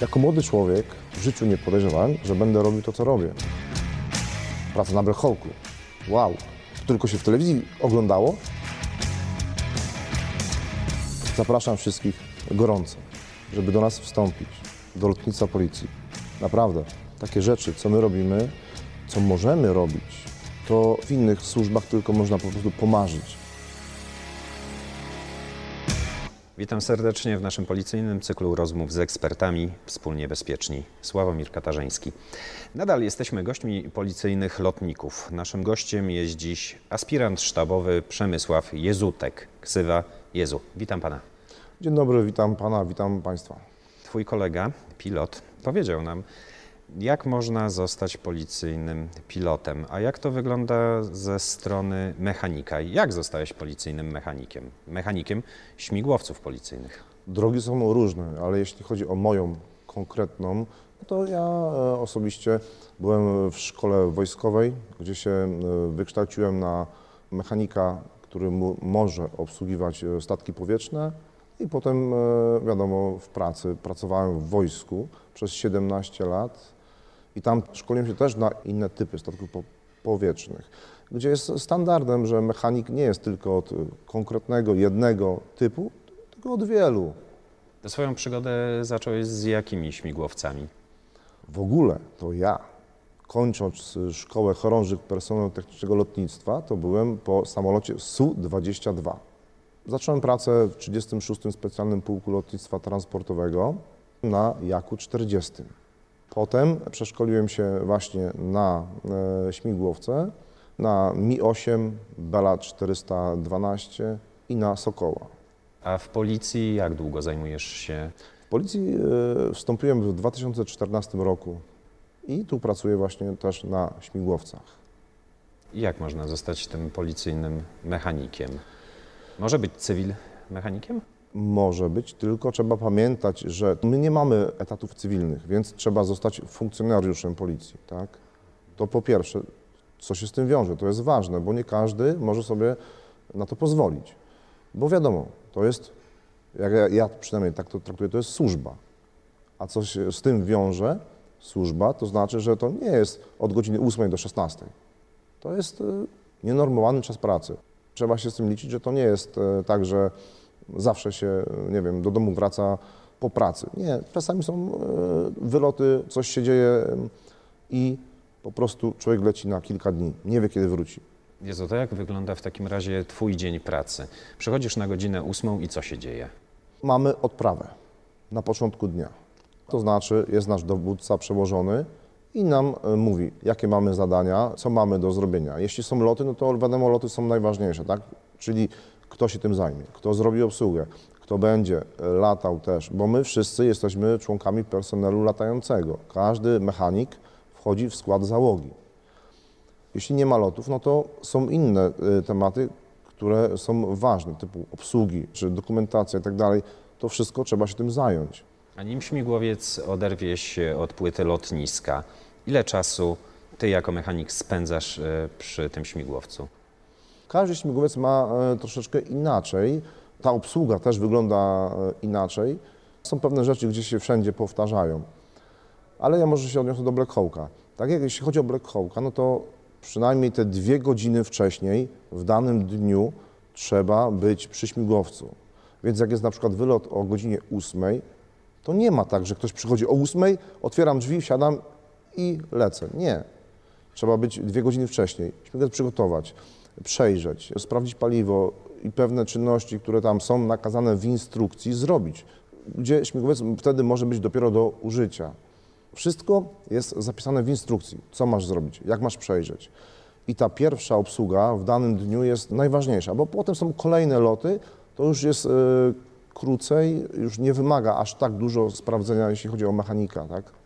Jako młody człowiek w życiu nie podejrzewałem, że będę robił to, co robię. Praca na Black Hawku. Wow. To tylko się w telewizji oglądało. Zapraszam wszystkich gorąco, żeby do nas wstąpić, do lotnictwa policji. Naprawdę, takie rzeczy, co my robimy, co możemy robić, to w innych służbach tylko można po prostu pomarzyć. Witam serdecznie w naszym policyjnym cyklu rozmów z ekspertami Wspólnie Bezpieczni. Sławomir Katarzyński. Nadal jesteśmy gośćmi policyjnych lotników. Naszym gościem jest dziś aspirant sztabowy Przemysław Jezutek, ksywa Jezu. Witam pana. Dzień dobry, witam pana, witam państwa. Twój kolega, pilot, powiedział nam, jak można zostać policyjnym pilotem, a jak to wygląda ze strony mechanika? Jak zostałeś policyjnym mechanikiem? Mechanikiem śmigłowców policyjnych. Drogi są różne, ale jeśli chodzi o moją konkretną, to ja e, osobiście byłem w szkole wojskowej, gdzie się e, wykształciłem na mechanika, który może obsługiwać e, statki powietrzne i potem, wiadomo, w pracy. Pracowałem w wojsku przez 17 lat i tam szkoliłem się też na inne typy statków po- powietrznych, gdzie jest standardem, że mechanik nie jest tylko od konkretnego, jednego typu, tylko od wielu. To swoją przygodę zacząłeś z jakimi śmigłowcami? W ogóle to ja, kończąc szkołę chorążych personelu technicznego lotnictwa, to byłem po samolocie Su-22. Zacząłem pracę w 36. Specjalnym Pułku Lotnictwa Transportowego na Jaku 40. Potem przeszkoliłem się właśnie na e, śmigłowce, na Mi-8, Bela 412 i na Sokoła. A w policji jak długo zajmujesz się? W policji e, wstąpiłem w 2014 roku i tu pracuję właśnie też na śmigłowcach. Jak można zostać tym policyjnym mechanikiem? Może być cywil mechanikiem? Może być, tylko trzeba pamiętać, że my nie mamy etatów cywilnych, więc trzeba zostać funkcjonariuszem policji, tak? To po pierwsze, co się z tym wiąże, to jest ważne, bo nie każdy może sobie na to pozwolić. Bo wiadomo, to jest, jak ja, ja przynajmniej tak to traktuję, to jest służba. A co się z tym wiąże, służba, to znaczy, że to nie jest od godziny 8 do 16. To jest y, nienormowany czas pracy. Trzeba się z tym liczyć, że to nie jest e, tak, że zawsze się, nie wiem, do domu wraca po pracy. Nie, czasami są e, wyloty, coś się dzieje e, i po prostu człowiek leci na kilka dni, nie wie kiedy wróci. Jezu, to jak wygląda w takim razie Twój dzień pracy? Przychodzisz na godzinę ósmą i co się dzieje? Mamy odprawę na początku dnia. To znaczy jest nasz dowódca przełożony i nam e, mówi, jakie mamy zadania, co mamy do zrobienia. Jeśli są loty, no to wiadomo, loty są najważniejsze, tak? Czyli kto się tym zajmie, kto zrobi obsługę, kto będzie e, latał też, bo my wszyscy jesteśmy członkami personelu latającego. Każdy mechanik wchodzi w skład załogi. Jeśli nie ma lotów, no to są inne y, tematy, które są ważne, typu obsługi czy dokumentacja i tak dalej. To wszystko trzeba się tym zająć. A nim śmigłowiec oderwie się od płyty lotniska, ile czasu Ty jako mechanik spędzasz e, przy tym śmigłowcu? Każdy śmigłowiec ma e, troszeczkę inaczej. Ta obsługa też wygląda e, inaczej. Są pewne rzeczy, gdzie się wszędzie powtarzają. Ale ja może się odniosę do Black Hawka. Tak jak jeśli chodzi o Black Hawka, no to przynajmniej te dwie godziny wcześniej w danym dniu trzeba być przy śmigłowcu. Więc jak jest na przykład wylot o godzinie 8, to nie ma tak, że ktoś przychodzi o 8, otwieram drzwi, wsiadam i lecę. Nie. Trzeba być dwie godziny wcześniej, śmigłowiec przygotować, przejrzeć, sprawdzić paliwo i pewne czynności, które tam są nakazane w instrukcji, zrobić, gdzie śmigłowiec wtedy może być dopiero do użycia. Wszystko jest zapisane w instrukcji, co masz zrobić, jak masz przejrzeć. I ta pierwsza obsługa w danym dniu jest najważniejsza, bo potem są kolejne loty, to już jest e, krócej, już nie wymaga aż tak dużo sprawdzenia, jeśli chodzi o mechanika, tak?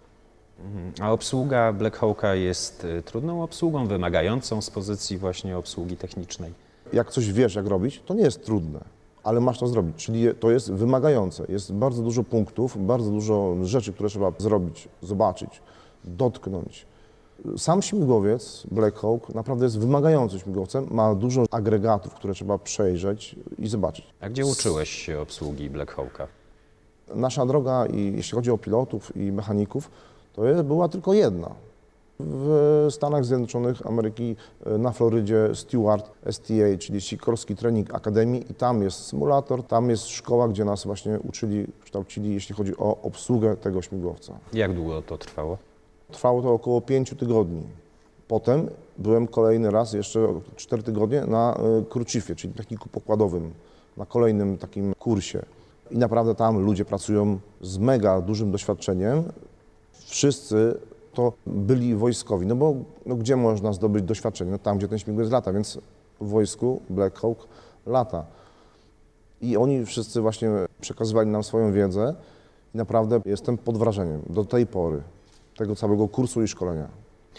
A obsługa Black Hawka jest e, trudną obsługą, wymagającą z pozycji właśnie obsługi technicznej. jak coś wiesz, jak robić, to nie jest trudne, ale masz to zrobić. Czyli to jest wymagające. Jest bardzo dużo punktów, bardzo dużo rzeczy, które trzeba zrobić, zobaczyć, dotknąć. Sam śmigłowiec Black Hawk naprawdę jest wymagającym śmigłowcem. Ma dużo agregatów, które trzeba przejrzeć i zobaczyć. A gdzie uczyłeś się obsługi Black Hawka? Nasza droga, i jeśli chodzi o pilotów i mechaników, to jest, była tylko jedna. W Stanach Zjednoczonych Ameryki e, na Florydzie Stewart STA, czyli Sikorski Training Academy i tam jest symulator, tam jest szkoła, gdzie nas właśnie uczyli, kształcili, jeśli chodzi o obsługę tego śmigłowca. Jak długo to trwało? Trwało to około 5 tygodni. Potem byłem kolejny raz, jeszcze 4 tygodnie na e, Krucifie, czyli techniku pokładowym, na kolejnym takim kursie. I naprawdę tam ludzie pracują z mega dużym doświadczeniem. Wszyscy to byli wojskowi, no bo no gdzie można zdobyć doświadczenie? No tam, gdzie ten śmigłowiec lata, więc w wojsku Black Hawk lata. I oni wszyscy właśnie przekazywali nam swoją wiedzę i naprawdę jestem pod wrażeniem do tej pory tego całego kursu i szkolenia.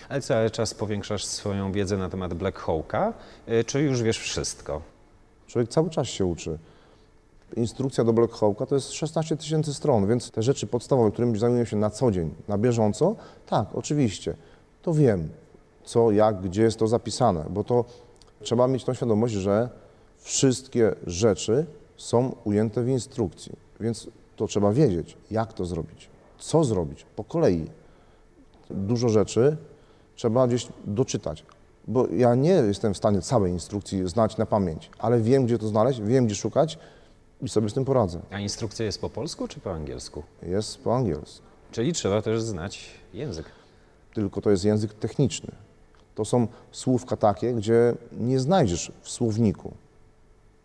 Ale cały czas powiększasz swoją wiedzę na temat Black Hawka, y, czy już wiesz wszystko? Człowiek cały czas się uczy. Instrukcja do Black to jest 16 tysięcy stron, więc te rzeczy podstawowe, którymi zajmuję się na co dzień, na bieżąco, tak, oczywiście, to wiem, co, jak, gdzie jest to zapisane, bo to trzeba mieć tą świadomość, że wszystkie rzeczy są ujęte w instrukcji, więc to trzeba wiedzieć, jak to zrobić, co zrobić, po kolei. Dużo rzeczy trzeba gdzieś doczytać, bo ja nie jestem w stanie całej instrukcji znać na pamięć, ale wiem, gdzie to znaleźć, wiem, gdzie szukać i sobie z tym poradzę. A instrukcja jest po polsku czy po angielsku? Jest po angielsku, Czyli trzeba też znać język. tylko to jest język techniczny. To są słówka takie, gdzie nie znajdziesz w słowniku.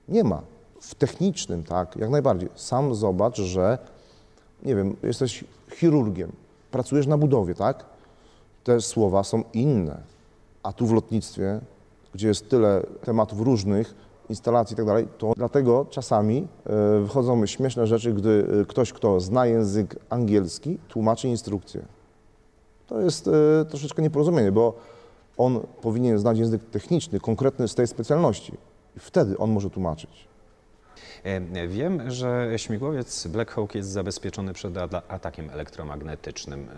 Nie ma. W technicznym, tak, jak najbardziej. Sam zobacz, że, nie wiem, jesteś chirurgiem, pracujesz na budowie, tak? Te słowa są inne. A tu w lotnictwie, gdzie jest tyle tematów różnych, instalacji i tak to dlatego czasami e, wychodzą śmieszne rzeczy, gdy e, ktoś, kto zna język angielski, tłumaczy instrukcję. To jest e, troszeczkę nieporozumienie, bo on powinien znać język techniczny, konkretny z tej specjalności. I wtedy on może tłumaczyć. Wiem, że śmigłowiec Black Hawk jest zabezpieczony przed atakiem elektromagnetycznym.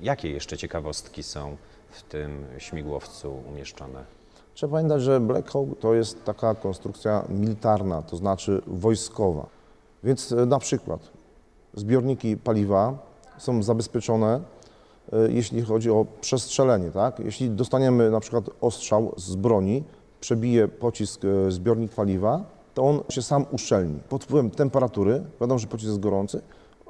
Jakie jeszcze ciekawostki są w tym śmigłowcu umieszczone? Trzeba pamiętać, że Black Hawk to jest taka konstrukcja militarna, to znaczy wojskowa. Więc e, na przykład zbiorniki paliwa są zabezpieczone, e, jeśli chodzi o przestrzelenie. Tak? Jeśli dostaniemy na przykład ostrzał z broni, przebije pocisk e, zbiornik paliwa, to on się sam uszczelni. Pod wpływem temperatury, wiadomo, że pocisk jest gorący,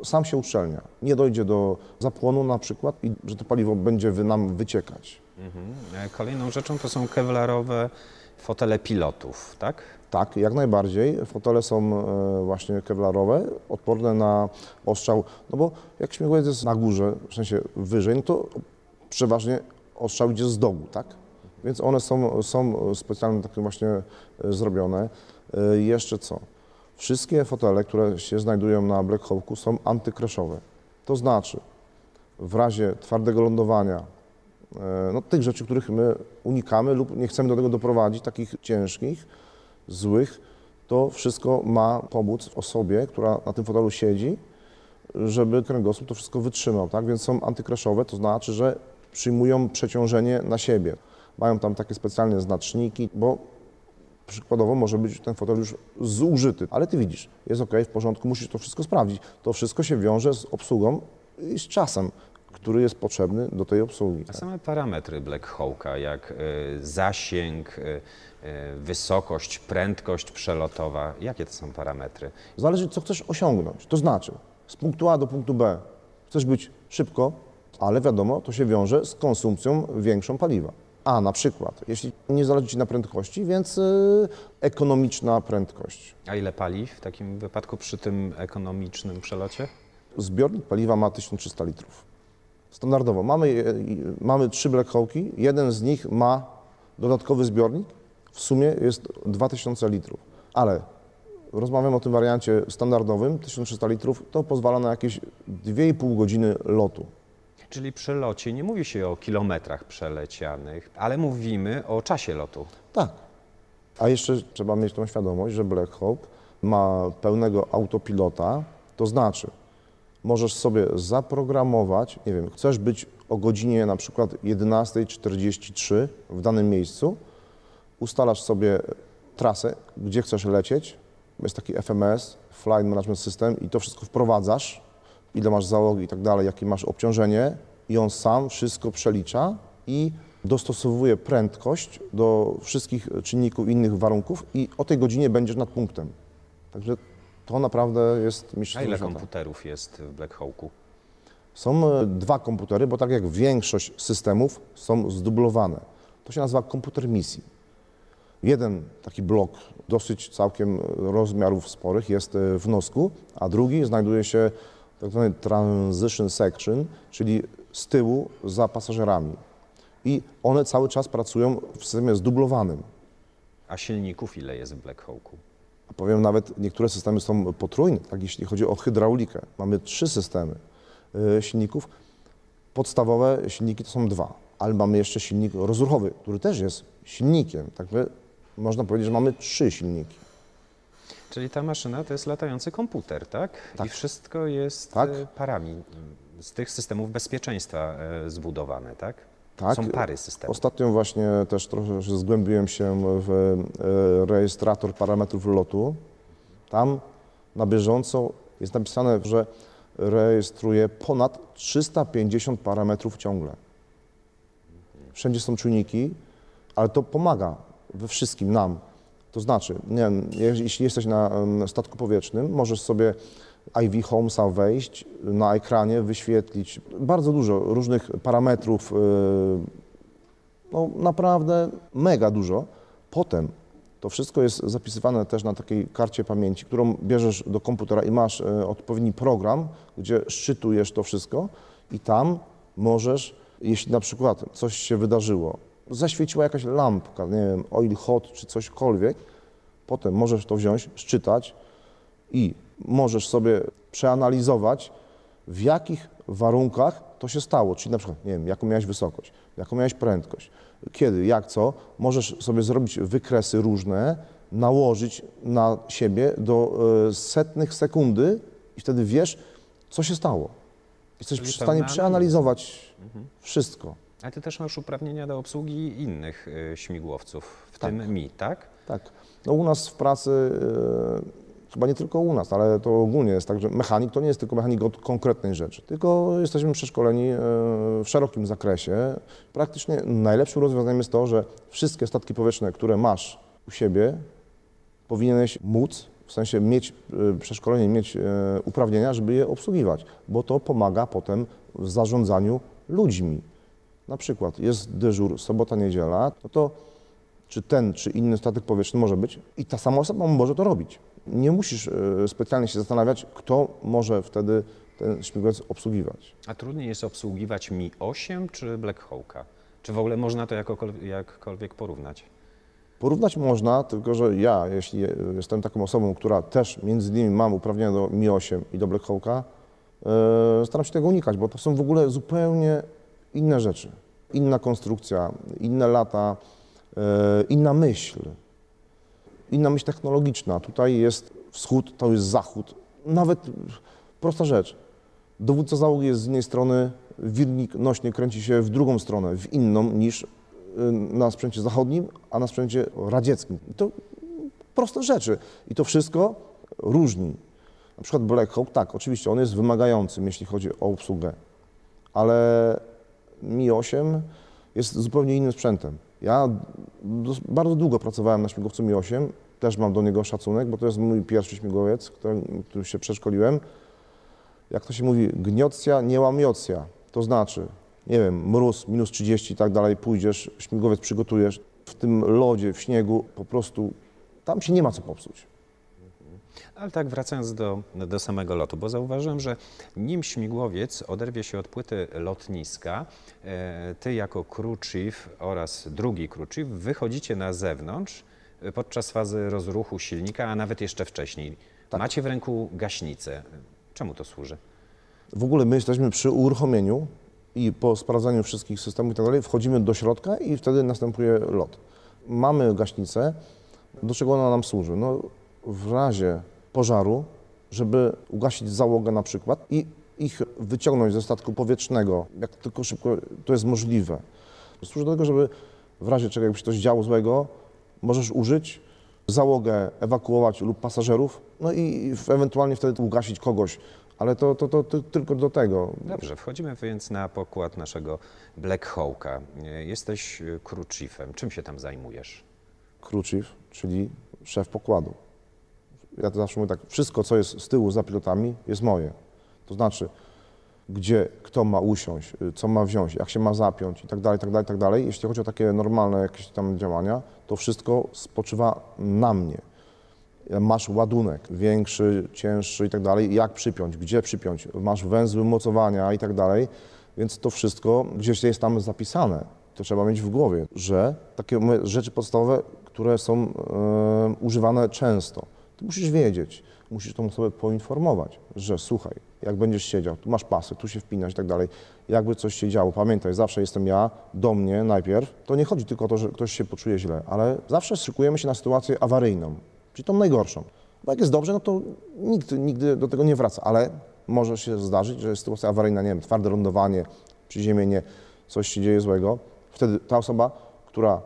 sam się uszczelnia. Nie dojdzie do zapłonu na przykład i że to paliwo będzie nam wyciekać. Mhm. E, Kolejną rzeczą to są kewlarowe fotele pilotów, tak? Tak, jak najbardziej. Fotele są e, właśnie kewlarowe, odporne na ostrzał. No bo jak śmigłowiec jest na górze, w sensie wyżej, no to przeważnie ostrzał idzie z dołu, tak? Więc one są, są specjalnie takie właśnie e, zrobione. Jeszcze co? Wszystkie fotele, które się znajdują na Black Hawku są antykraszowe. To znaczy, w razie twardego lądowania, no, tych rzeczy, których my unikamy lub nie chcemy do tego doprowadzić, takich ciężkich, złych, to wszystko ma pomóc osobie, która na tym fotelu siedzi, żeby kręgosłup to wszystko wytrzymał, tak? Więc są antykraszowe, to znaczy, że przyjmują przeciążenie na siebie. Mają tam takie specjalne znaczniki, bo przykładowo może być ten fotel już zużyty, ale ty widzisz, jest ok, w porządku, musisz to wszystko sprawdzić. To wszystko się wiąże z obsługą i z czasem, który jest potrzebny do tej obsługi. A same parametry Black Hawka, jak e, zasięg, e, e, wysokość, prędkość przelotowa, jakie to są parametry? Zależy, co chcesz osiągnąć. To znaczy, z punktu A do punktu B chcesz być szybko, ale wiadomo, to się wiąże z konsumpcją większą paliwa. A na przykład, jeśli nie zależy Ci na prędkości, więc y, ekonomiczna prędkość. A ile pali w takim wypadku przy tym ekonomicznym przelocie? Zbiornik paliwa ma 1300 litrów. Standardowo. Mamy, i- mamy trzy Black Hawki, jeden z nich ma dodatkowy zbiornik, w sumie jest 2000 litrów. Ale rozmawiam o tym wariancie standardowym, 1300 litrów, to pozwala na jakieś 2,5 godziny lotu. Czyli przy locie nie mówi się o kilometrach przelecianych, ale mówimy o czasie lotu. Tak. A jeszcze trzeba mieć tą świadomość, że Black Hawk ma pełnego autopilota, to znaczy możesz sobie zaprogramować, nie wiem, chcesz być o godzinie na przykład 11.43 w danym miejscu, ustalasz sobie trasę, gdzie chcesz lecieć jest taki FMS, Flight Management System i to wszystko wprowadzasz, ile masz załogi i tak dalej, jakie masz obciążenie i on sam wszystko przelicza i dostosowuje prędkość do wszystkich czynników, innych warunków i o tej godzinie będziesz nad punktem. Także to naprawdę jest A mistrzostwo ile świata. komputerów jest w Black Hawku? Są e, dwa komputery, bo tak jak większość systemów są zdublowane. To się nazywa komputer misji. Jeden taki blok dosyć całkiem rozmiarów sporych jest e, w nosku, a drugi znajduje się w tak zwanej transition section, czyli z tyłu za pasażerami. I one cały czas pracują w systemie zdublowanym. A silników ile jest w Black Hawku? A powiem nawet, niektóre systemy są potrójne, tak jeśli chodzi o hydraulikę. Mamy trzy systemy y, silników. Podstawowe silniki to są dwa, ale mamy jeszcze silnik rozruchowy, który też jest silnikiem. Tak my, można powiedzieć, że mamy trzy silniki. Czyli ta maszyna to jest latający komputer, tak? Tak. I wszystko jest Tak. e, parami z tych systemów bezpieczeństwa e, zbudowane, tak? Tak. Są pary systemów. Ostatnio właśnie też trochę zgłębiłem się w e, rejestrator parametrów lotu. Tam na bieżąco jest napisane, że rejestruje ponad 350 parametrów ciągle. Wszędzie są czujniki, ale to pomaga we wszystkim nam. To znaczy, nie jeśli jesteś na statku powietrznym, możesz sobie IV Homesa wejść, na ekranie wyświetlić bardzo dużo różnych parametrów, yy, no naprawdę mega dużo. Potem to wszystko jest zapisywane też na takiej karcie pamięci, którą bierzesz do komputera i masz e, odpowiedni program, gdzie szczytujesz to wszystko i tam możesz, jeśli na przykład coś się wydarzyło, zaświeciła jakaś lampka, nie wiem, oil hot czy cośkolwiek, potem możesz to wziąć, szczytać i możesz sobie przeanalizować, w jakich warunkach to się stało. Czyli na przykład, nie wiem, jaką miałeś wysokość, jaką miałeś prędkość, kiedy, jak, co. Możesz sobie zrobić wykresy różne, nałożyć na siebie do e, setnych sekundy i wtedy wiesz, co się stało. Jesteś Czyli w stanie przeanalizować wszystko. Ale ty też masz uprawnienia do obsługi innych e, śmigłowców, w Tak. tym mi, tak? Tak. No u nas w pracy, e, chyba nie tylko u nas, ale to ogólnie jest tak, że mechanik to nie jest tylko mechanik od konkretnej rzeczy, tylko jesteśmy przeszkoleni e, w szerokim zakresie. Praktycznie najlepszym rozwiązaniem jest to, że wszystkie statki powietrzne, które masz u siebie, powinieneś móc, w sensie mieć e, przeszkolenie, mieć e, uprawnienia, żeby je obsługiwać, bo to pomaga potem w zarządzaniu ludźmi. Na przykład jest dyżur sobota, niedziela, no to czy ten, czy inny statek powietrzny może być i ta sama osoba może to robić. Nie musisz e, specjalnie się zastanawiać, kto może wtedy ten śmigłowiec obsługiwać. A trudniej jest obsługiwać Mi 8 czy Black Hawka? Czy w ogóle można to jakkolwiek porównać? Porównać można, tylko że ja, jeśli jestem taką osobą, która też między innymi mam uprawnienia do Mi-8 i do Black Hawka, e, staram się tego unikać, bo to są w ogóle zupełnie inne rzeczy. Inna konstrukcja, inne lata, e, inna myśl, inna myśl technologiczna. Tutaj jest wschód, to jest zachód. Nawet prosta rzecz. Dowódca załogi jest z jednej strony, wirnik nośny kręci się w drugą stronę, w inną niż y, na sprzęcie zachodnim, a na sprzęcie radzieckim. To proste rzeczy. I to wszystko różni. Na przykład Black Hawk, tak, oczywiście on jest wymagającym, jeśli chodzi o obsługę, ale Mi-8 jest zupełnie innym sprzętem. Ja bardzo długo pracowałem na śmigłowcu Mi-8, też mam do niego szacunek, bo to jest mój pierwszy śmigłowiec, który się przeszkoliłem. Jak to się mówi, gniocja, nie łamiocja. To znaczy, nie wiem, mróz, minus 30 i tak dalej, pójdziesz, śmigłowiec przygotujesz, w tym lodzie, w śniegu, po prostu tam się nie ma co popsuć. Ale tak wracając do, do samego lotu, bo zauważyłem, że nim śmigłowiec oderwie się od płyty lotniska, e, ty jako crew chief oraz drugi crew chief wychodzicie na zewnątrz e, podczas fazy rozruchu silnika, a nawet jeszcze wcześniej. Tak. Macie w ręku gaśnicę. Czemu to służy? W ogóle my jesteśmy przy uruchomieniu i po sprawdzaniu wszystkich systemów i tak dalej, wchodzimy do środka i wtedy następuje lot. Mamy gaśnicę, do czego ona nam służy? No, w razie pożaru, żeby ugasić załogę na przykład i ich wyciągnąć ze statku powietrznego, jak tylko szybko to jest możliwe. Służy do tego, żeby w razie czego jakby się coś działo złego, możesz użyć załogę ewakuować lub pasażerów, no i ewentualnie wtedy ugasić kogoś, ale to, to, to, to tylko do tego. Dobrze, wchodzimy więc na pokład naszego Black Hawka. Jesteś e, crew chiefem. Czym się tam zajmujesz? crew chief, czyli szef pokładu. Ja to zawsze mówię tak, wszystko co jest z tyłu za pilotami jest moje. To znaczy, gdzie kto ma usiąść, y, co ma wziąć, jak się ma zapiąć i tak dalej, tak dalej, tak dalej. Jeśli chodzi o takie normalne jakieś tam działania, to wszystko spoczywa na mnie. Masz ładunek większy, cięższy i tak dalej, jak przypiąć, gdzie przypiąć, masz węzły mocowania i tak dalej, więc to wszystko gdzieś jest tam zapisane. To trzeba mieć w głowie, że takie rzeczy podstawowe, które są e, używane często, ty musisz wiedzieć, musisz tą osobę poinformować, że słuchaj, jak będziesz siedział, tu masz pasy, tu się wpinasz i tak dalej, jakby coś się działo, pamiętaj, zawsze jestem ja, do mnie najpierw, to nie chodzi tylko o to, że ktoś się poczuje źle, ale zawsze szykujemy się na sytuację awaryjną, czyli tą najgorszą. Bo jak jest dobrze, no to nikt nigdy do tego nie wraca, ale może się zdarzyć, że jest sytuacja awaryjna, nie wiem, twarde lądowanie, przyziemienie, coś się dzieje złego. Wtedy ta osoba, która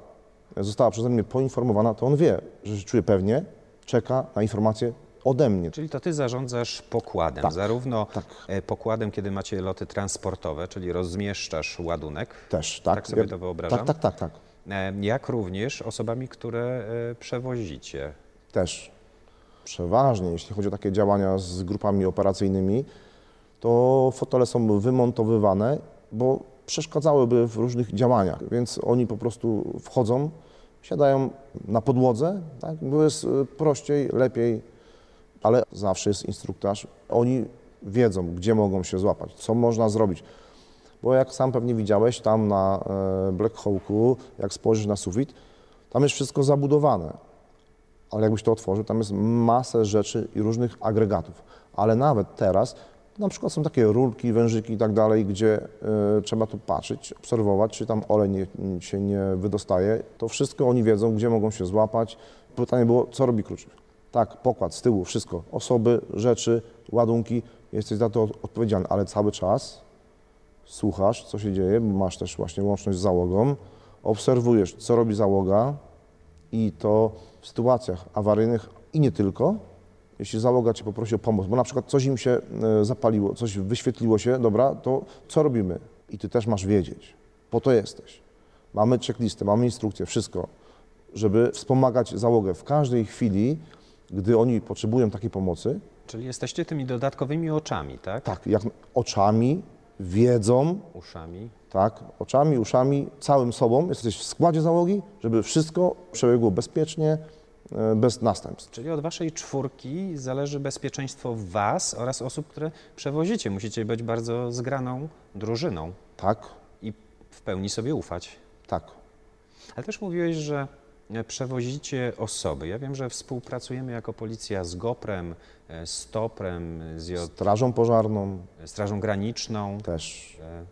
została przeze mnie poinformowana, to on wie, że się czuje pewnie, czeka na informację ode mnie. Czyli to ty zarządzasz pokładem, Tak, zarówno tak. e, pokładem, kiedy macie loty transportowe, czyli rozmieszczasz ładunek, Też, tak? Tak sobie Ja- to wyobrażam? Tak, tak, tak, tak. e, jak również osobami, które e, przewozicie. Też. Przeważnie, jeśli chodzi o takie działania z grupami operacyjnymi, to fotele są wymontowywane, bo przeszkadzałyby w różnych działaniach, więc oni po prostu wchodzą, siadają na podłodze, tak, bo jest y, prościej, lepiej, ale zawsze jest instruktaż. Oni wiedzą, gdzie mogą się złapać, co można zrobić. Bo jak sam pewnie widziałeś, tam na e, Black Hawku, jak spojrzysz na sufit, tam jest wszystko zabudowane ale jakbyś to otworzył, tam jest masę rzeczy i różnych agregatów. Ale nawet teraz, na przykład są takie rurki, wężyki i tak dalej, gdzie y, trzeba tu patrzeć, obserwować, czy tam olej nie, się nie wydostaje. To wszystko oni wiedzą, gdzie mogą się złapać. Pytanie było, co robi kluczyk? Tak, pokład z tyłu, wszystko. Osoby, rzeczy, ładunki, jesteś za to od- odpowiedzialny, ale cały czas słuchasz, co się dzieje, masz też właśnie łączność z załogą, obserwujesz, co robi załoga, i to w sytuacjach awaryjnych i nie tylko, jeśli załoga Cię poprosi o pomoc, bo na przykład coś im się e, zapaliło, coś wyświetliło się, dobra, to co robimy? I Ty też masz wiedzieć, po to jesteś. Mamy checklistę, mamy instrukcję, wszystko, żeby wspomagać załogę w każdej chwili, gdy oni potrzebują takiej pomocy, Czyli jesteście tymi dodatkowymi oczami, tak? tak, jak oczami, wiedzą, Uszami. tak, oczami, uszami, całym sobą, jesteś w składzie załogi, żeby wszystko przebiegło bezpiecznie, bez następstw. Czyli od waszej czwórki zależy bezpieczeństwo was oraz osób, które przewozicie. Musicie być bardzo zgraną drużyną Tak, i w pełni sobie ufać. tak. Ale też mówiłeś, że e, przewozicie osoby. Ja wiem, że współpracujemy jako policja z GOPRem, e, z TOPRem, z J- Strażą pożarną Strażą Graniczną. też. E,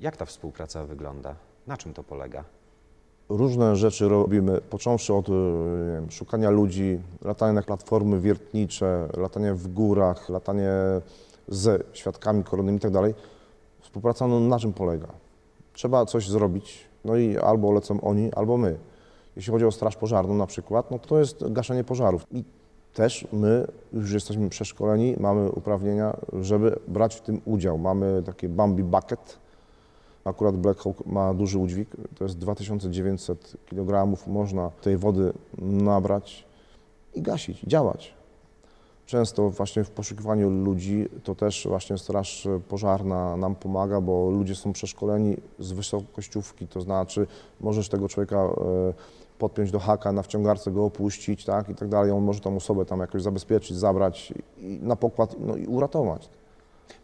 Jak ta współpraca wygląda? Na czym to polega? Różne rzeczy robimy, począwszy od e, wiem, szukania ludzi, latania na platformy wiertnicze, latanie w górach, latanie ze świadkami koronnymi i tak dalej. Współpraca no, na czym polega? Trzeba coś zrobić, no i albo lecą oni, albo my. Jeśli chodzi o straż pożarną na przykład, no to jest gaszenie pożarów. I też my już jesteśmy przeszkoleni, mamy uprawnienia, żeby brać w tym udział. Mamy takie Bambi Bucket, Akurat Black Hawk ma duży udźwig, to jest 2900 kg, można tej wody nabrać i gasić, działać. Często właśnie w poszukiwaniu ludzi to też właśnie Straż Pożarna nam pomaga, bo ludzie są przeszkoleni z wysokościówki, to znaczy możesz tego człowieka e, podpiąć do haka, na wciągarce go opuścić, tak, i tak dalej. On może tą osobę tam jakoś zabezpieczyć, zabrać na pokład no, i uratować.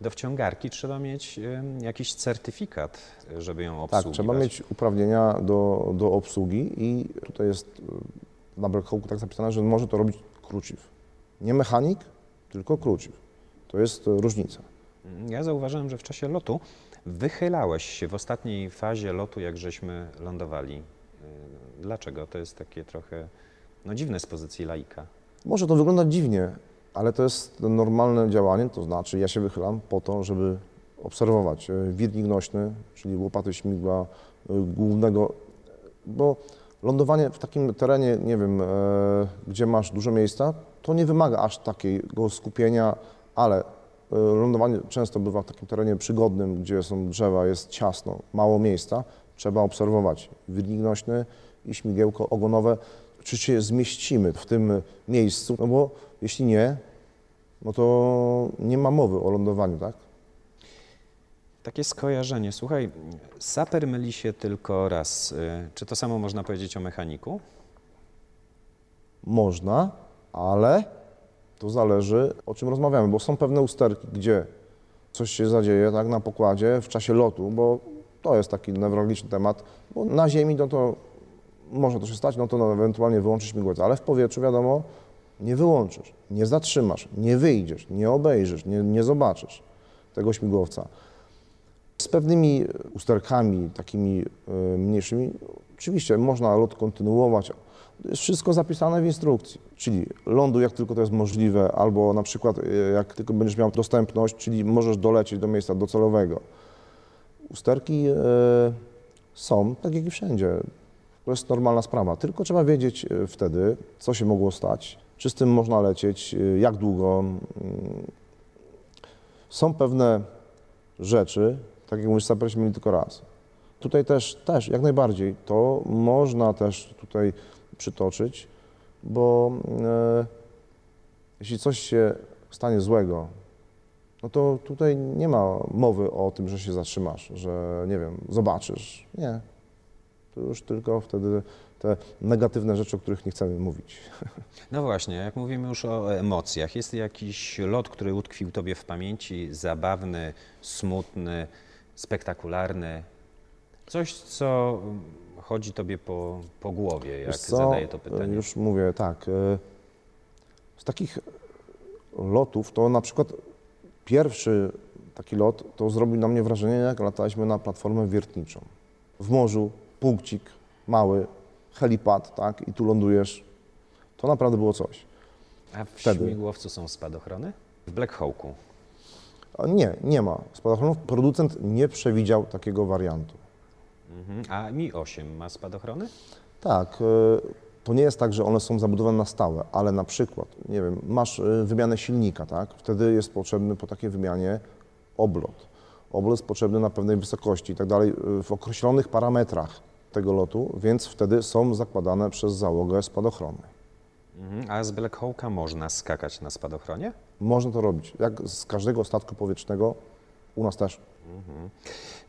Do wciągarki trzeba mieć e, jakiś certyfikat, żeby ją Tak, obsługiwać. trzeba mieć uprawnienia do, do obsługi i tutaj jest y, na Black Hawku tak zapisane, że może to robić kruciw. Nie mechanik, tylko kruciw. To jest y, różnica. Ja zauważyłem, że w czasie lotu wychylałeś się w ostatniej fazie lotu, jak żeśmy lądowali. Dlaczego? To jest takie trochę no, dziwne z pozycji laika. Może to wyglądać dziwnie, ale to jest normalne działanie, to znaczy ja się wychylam po to, żeby obserwować y, wirnik nośny, czyli łopaty śmigła y, głównego, bo Lądowanie w takim terenie, nie wiem, e, gdzie masz dużo miejsca, to nie wymaga aż takiego skupienia, ale e, lądowanie często bywa w takim terenie przygodnym, gdzie są drzewa, jest ciasno, mało miejsca. Trzeba obserwować wirnik nośny i śmigiełko ogonowe, czy się zmieścimy w tym miejscu, no bo jeśli nie, no to nie ma mowy o lądowaniu, tak? Takie skojarzenie. Słuchaj, saper myli się tylko raz. Y, Czy to samo można powiedzieć o mechaniku? Można, ale to zależy o czym rozmawiamy, bo są pewne usterki, gdzie coś się zadzieje tak na pokładzie w czasie lotu, bo to jest taki newralgiczny temat, bo na ziemi no to może to się stać, no to no, ewentualnie wyłączyć śmigłowiec, ale w powietrzu wiadomo, nie wyłączysz, nie zatrzymasz, nie wyjdziesz, nie obejrzysz, nie, nie zobaczysz tego śmigłowca. Z pewnymi usterkami takimi y, mniejszymi, oczywiście można lot kontynuować. Jest wszystko zapisane w instrukcji, czyli lądu jak tylko to jest możliwe, albo na przykład y, jak tylko będziesz miał dostępność, czyli możesz dolecieć do miejsca docelowego. Usterki y, są, tak jak i wszędzie. To jest normalna sprawa, tylko trzeba wiedzieć y, wtedy, co się mogło stać, czy z tym można lecieć, y, jak długo. Mm. Są pewne rzeczy, tak jak mówisz, saperzy tylko raz. Tutaj też, też jak najbardziej, to można też tutaj przytoczyć, bo e, jeśli coś się stanie złego, no to tutaj nie ma mowy o tym, że się zatrzymasz, że nie wiem, zobaczysz. Nie. To już tylko wtedy te negatywne rzeczy, o których nie chcemy mówić. No właśnie, jak mówimy już o emocjach, jest jakiś lot, który utkwił Tobie w pamięci, zabawny, smutny, spektakularny, coś, co mm, chodzi Tobie po, po głowie, jak co, zadaję to pytanie. Już mówię tak. e, Z takich lotów to na przykład pierwszy taki lot to zrobił na mnie wrażenie, jak lataliśmy na platformę wiertniczą. W morzu, punkcik, mały, helipad, tak, i tu lądujesz. To naprawdę było coś. A w wtedy. śmigłowcu są spadochrony? W Black Hawku. Nie, nie ma spadochronów. Producent nie przewidział takiego wariantu. Mhm. A Mi-8 ma spadochrony? Tak, e, to nie jest tak, że one są zabudowane na stałe, ale na przykład, nie wiem, masz e, wymianę silnika, tak? Wtedy jest potrzebny po takiej wymianie oblot. Oblot jest potrzebny na pewnej wysokości i tak dalej, e, w określonych parametrach tego lotu, więc wtedy są zakładane przez załogę spadochrony. Mhm. A z Black Hawka można skakać na spadochronie? Można to robić, jak z każdego statku powietrznego, u nas też.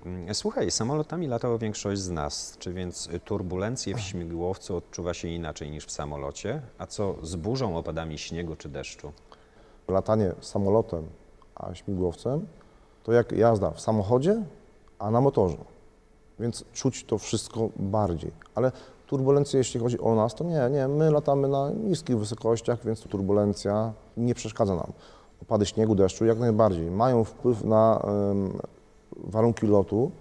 Mm, Słuchaj, samolotami latała większość z nas, czy więc turbulencje w śmigłowcu odczuwa się inaczej niż w samolocie? A co z burzą, opadami śniegu czy deszczu? Latanie samolotem, a śmigłowcem, to jak jazda w samochodzie, a na motorze. Więc czuć to wszystko bardziej. Ale turbulencje, jeśli chodzi o nas, to nie, nie. My latamy na niskich wysokościach, więc turbulencja nie przeszkadza nam. Opady śniegu, deszczu jak najbardziej mają wpływ na em, warunki lotu.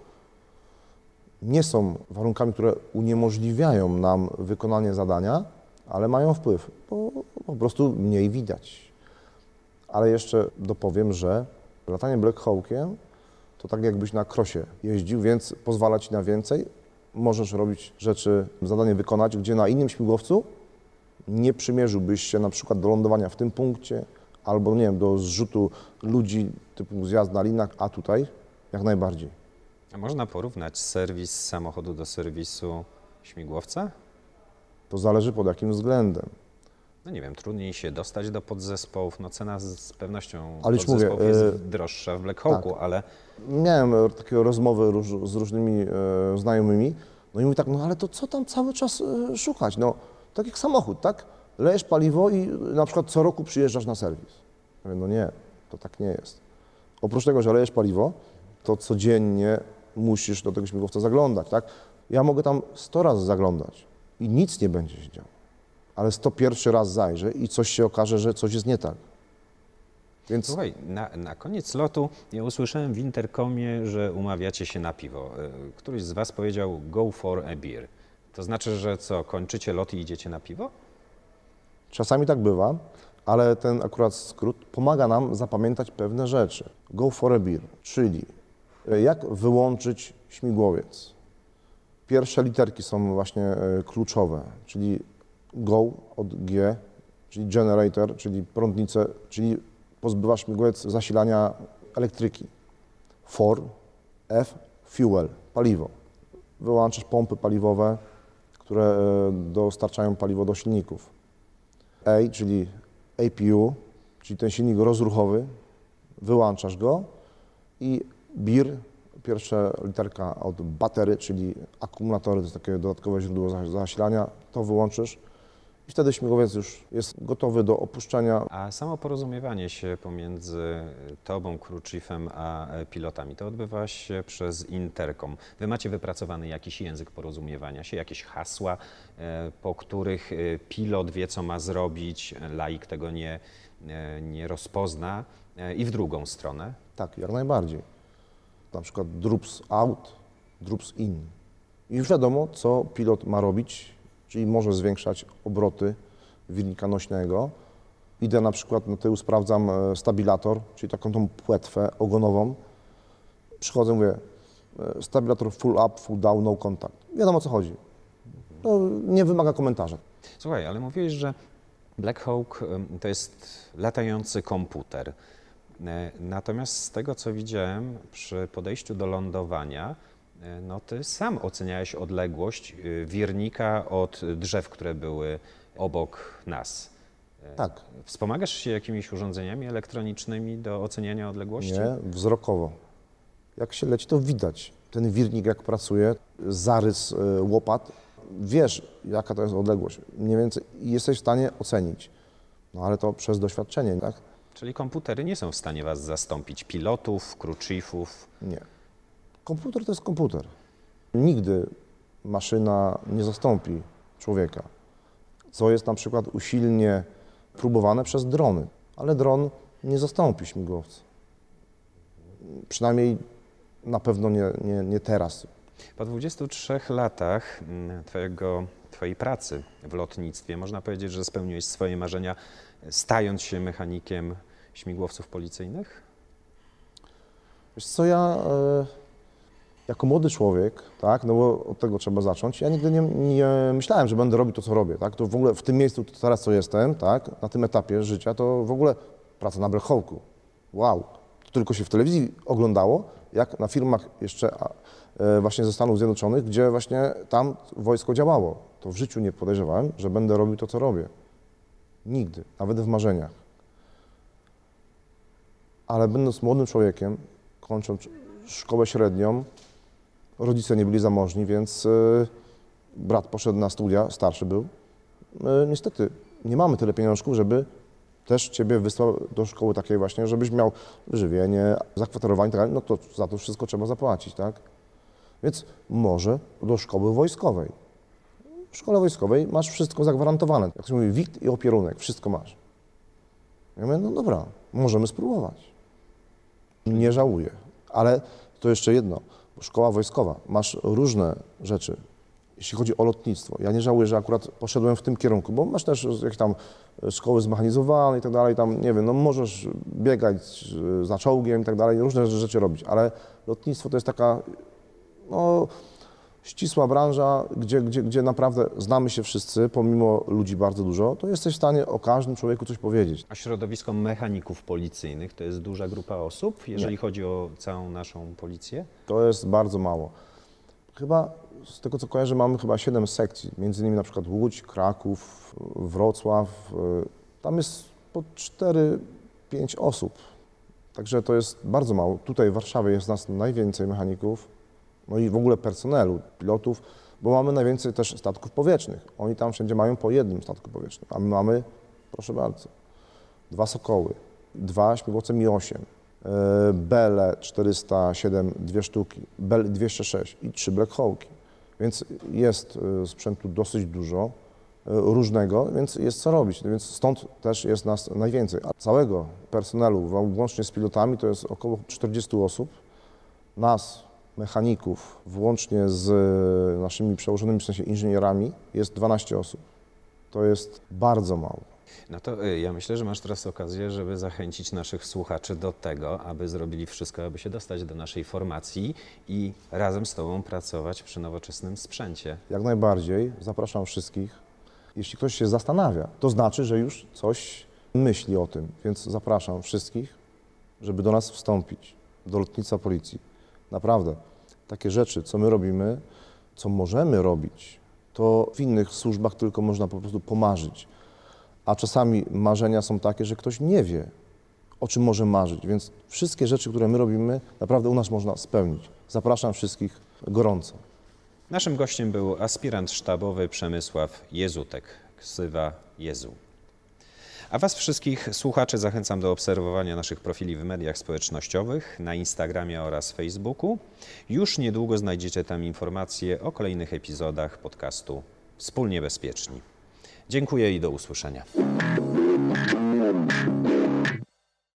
Nie są warunkami, które uniemożliwiają nam wykonanie zadania, ale mają wpływ, bo po prostu mniej widać. Ale jeszcze dopowiem, że latanie Black Hawkiem to tak jakbyś na krosie jeździł, więc pozwala ci na więcej. Możesz robić rzeczy, zadanie wykonać, gdzie na innym śmigłowcu nie przymierzyłbyś się na przykład do lądowania w tym punkcie albo nie wiem, do zrzutu ludzi typu zjazd na linach, a tutaj jak najbardziej. A można porównać serwis samochodu do serwisu śmigłowca? To zależy pod jakim względem. No nie wiem, trudniej się dostać do podzespołów. No cena z, z pewnością Ale już mówię, podzespołów jest e, droższa w Black Hawku, ale Miałem takie rozmowy róż, z różnymi e, znajomymi, no i mówi tak, no ale to co tam cały czas e, szukać? No, tak jak samochód, tak? Lejesz paliwo i na przykład co roku przyjeżdżasz na serwis. Ja mówię, no nie, to tak nie jest. Oprócz tego, że lejesz paliwo, to codziennie musisz do tego śmigłowca zaglądać, tak? Ja mogę tam 100 razy zaglądać i nic nie będzie się działo. Ale 101 raz zajrzę i coś się okaże, że coś jest nie tak. Więc słuchaj, na, na koniec lotu ja usłyszałem w interkomie, że umawiacie się na piwo. E, Któryś z Was powiedział go for a beer. To znaczy, że co, kończycie lot i idziecie na piwo? Czasami tak bywa, ale ten akurat skrót pomaga nam zapamiętać pewne rzeczy. Go for a beer, czyli e, jak wyłączyć śmigłowiec. Pierwsze literki są właśnie e, kluczowe, czyli go od G, czyli generator, czyli prądnicę, czyli pozbywa śmigłowiec zasilania elektryki. For, F, fuel, paliwo. Wyłączasz pompy paliwowe, które e, dostarczają paliwo do silników. A, czyli APU, czyli ten silnik rozruchowy, wyłączasz go i BIR, pierwsza literka od batery, czyli akumulatory, to jest takie dodatkowe źródło zas- zasilania, to wyłączysz i wtedy śmigłowiec już jest gotowy do opuszczenia. A samo porozumiewanie się pomiędzy tobą, crew chiefem, a pilotami, to odbywa się przez interkom. Wy macie wypracowany jakiś język porozumiewania się, jakieś hasła, e, po których e, pilot wie, co ma zrobić, laik tego nie, e, nie rozpozna i w drugą stronę. Tak, jak najbardziej. Na przykład droops out, droops in. I już wiadomo, co pilot ma robić, czyli może zwiększać obroty wirnika nośnego. Idę na przykład na tył, sprawdzam e, stabilator, czyli taką tą płetwę ogonową. Przychodzę, mówię, e, stabilator full up, full down, no contact. Wiadomo o co chodzi. To nie wymaga komentarza. Słuchaj, ale mówiłeś, że Black Hawk to jest latający komputer. E, Natomiast z tego, co widziałem przy podejściu do lądowania, no ty sam oceniałeś odległość e, wirnika od drzew, które były obok nas. E, Tak, Wspomagasz się jakimiś urządzeniami elektronicznymi do oceniania odległości? Nie, wzrokowo. Jak się leci, to widać. Ten wirnik jak pracuje, zarys y, łopat, wiesz jaka to jest odległość. Mniej więcej jesteś w stanie ocenić. No ale to przez doświadczenie, tak? Czyli komputery nie są w stanie was zastąpić, pilotów, crew chiefów. Nie. Komputer to jest komputer. Nigdy maszyna nie zastąpi człowieka. Co jest na przykład usilnie próbowane przez drony. Ale dron nie zastąpi śmigłowca. Przynajmniej na pewno nie, nie, nie teraz. Po 23 latach mm, twojego, Twojej pracy w lotnictwie można powiedzieć, że spełniłeś swoje marzenia, stając się mechanikiem śmigłowców policyjnych? Wiesz co, ja e, jako młody człowiek, tak, no bo od tego trzeba zacząć, ja nigdy nie, nie myślałem, że będę robił to, co robię, tak, to w ogóle w tym miejscu, to teraz co jestem, tak, na tym etapie życia, to w ogóle praca na brechołku, wow, to tylko się w telewizji oglądało, jak na firmach jeszcze e, właśnie ze Stanów Zjednoczonych, gdzie właśnie tam wojsko działało, to w życiu nie podejrzewałem, że będę robił to, co robię, nigdy, nawet w marzeniach. Ale będąc młodym człowiekiem, kończąc szkołę średnią, rodzice nie byli zamożni, więc y, brat poszedł na studia, starszy był. Y, niestety nie mamy tyle pieniążków, żeby też ciebie wysłał do szkoły takiej właśnie, żebyś miał żywienie, zakwaterowanie, tak no to za to wszystko trzeba zapłacić, tak? Więc może do szkoły wojskowej. W szkole wojskowej masz wszystko zagwarantowane. Jak się mówi, wikt i opierunek, wszystko masz. Ja mówię, no dobra, możemy spróbować. Nie żałuję. Ale to jeszcze jedno. Szkoła wojskowa, masz różne rzeczy, jeśli chodzi o lotnictwo. Ja nie żałuję, że akurat poszedłem w tym kierunku, bo masz też jakieś tam szkoły zmechanizowane i tak dalej, tam nie wiem, no możesz biegać e, za czołgiem i tak dalej, różne rzeczy robić, ale lotnictwo to jest taka no, ścisła branża, gdzie, gdzie, gdzie naprawdę znamy się wszyscy, pomimo ludzi bardzo dużo, to jesteś w stanie o każdym człowieku coś powiedzieć. A środowisko mechaników policyjnych to jest duża grupa osób, jeżeli chodzi o całą naszą policję? To jest bardzo mało. Chyba z tego co kojarzę mamy chyba 7 sekcji, między innymi na przykład Łódź, Kraków, Wrocław. y, Tam jest po 4-5 osób. Także to jest bardzo mało. Tutaj w Warszawie jest nas najwięcej mechaników, no i w ogóle personelu, pilotów, bo mamy najwięcej też statków powietrznych. Oni tam wszędzie mają po jednym statku powietrznym, a my mamy, proszę bardzo, dwa Sokoły, dwa śmigłowce Mi-8, e, Bele 407, dwie sztuki, Bell 206 i trzy Black Hawki. Więc jest e, sprzętu dosyć dużo e, różnego, więc jest co robić. Więc stąd też jest nas najwięcej. A całego personelu, włącznie z pilotami, to jest około 40 osób. Nas, mechaników, włącznie z e, naszymi przełożonymi, w sensie inżynierami, jest 12 osób. To jest bardzo mało. No to y, ja myślę, że masz teraz okazję, żeby zachęcić naszych słuchaczy do tego, aby zrobili wszystko, aby się dostać do naszej formacji i razem z Tobą pracować przy nowoczesnym sprzęcie. Jak najbardziej zapraszam wszystkich. Jeśli ktoś się zastanawia, to znaczy, że już coś myśli o tym, więc zapraszam wszystkich, żeby do nas wstąpić, do lotnictwa policji. Naprawdę, takie rzeczy, co my robimy, co możemy robić, to w innych służbach tylko można po prostu pomarzyć. A czasami marzenia są takie, że ktoś nie wie, o czym może marzyć, więc wszystkie rzeczy, które my robimy, naprawdę u nas można spełnić. Zapraszam wszystkich gorąco. Naszym gościem był aspirant sztabowy Przemysław Jezutek, ksywa Jezu. A Was wszystkich słuchaczy zachęcam do obserwowania naszych profili w mediach społecznościowych, na Instagramie oraz Facebooku. Już niedługo znajdziecie tam informacje o kolejnych epizodach podcastu Wspólnie Bezpieczni. Dziękuję i do usłyszenia.